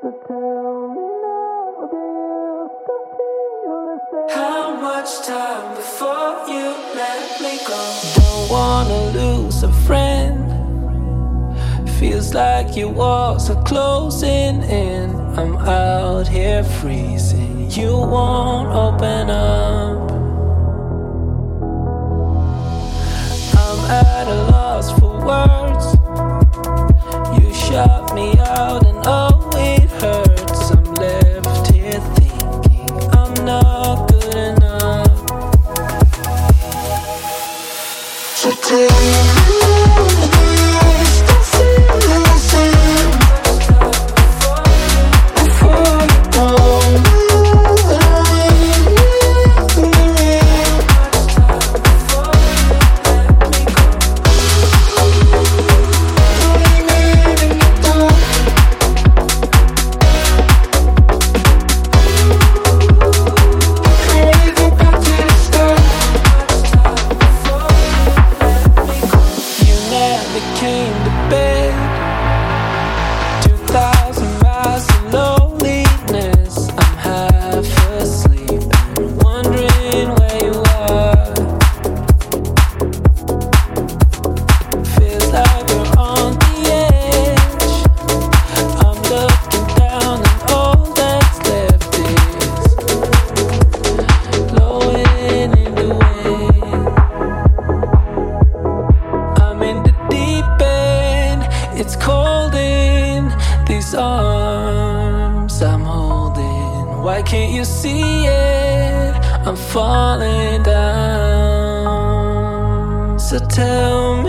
How much time before you let me go? Don't wanna lose a friend. Feels like your walls are closing in. I'm out here freezing. You won't open up. I'm at a loss for words. You shut me out, and oh, So came to bed. These arms I'm holding. Why can't you see it? I'm falling down. So tell me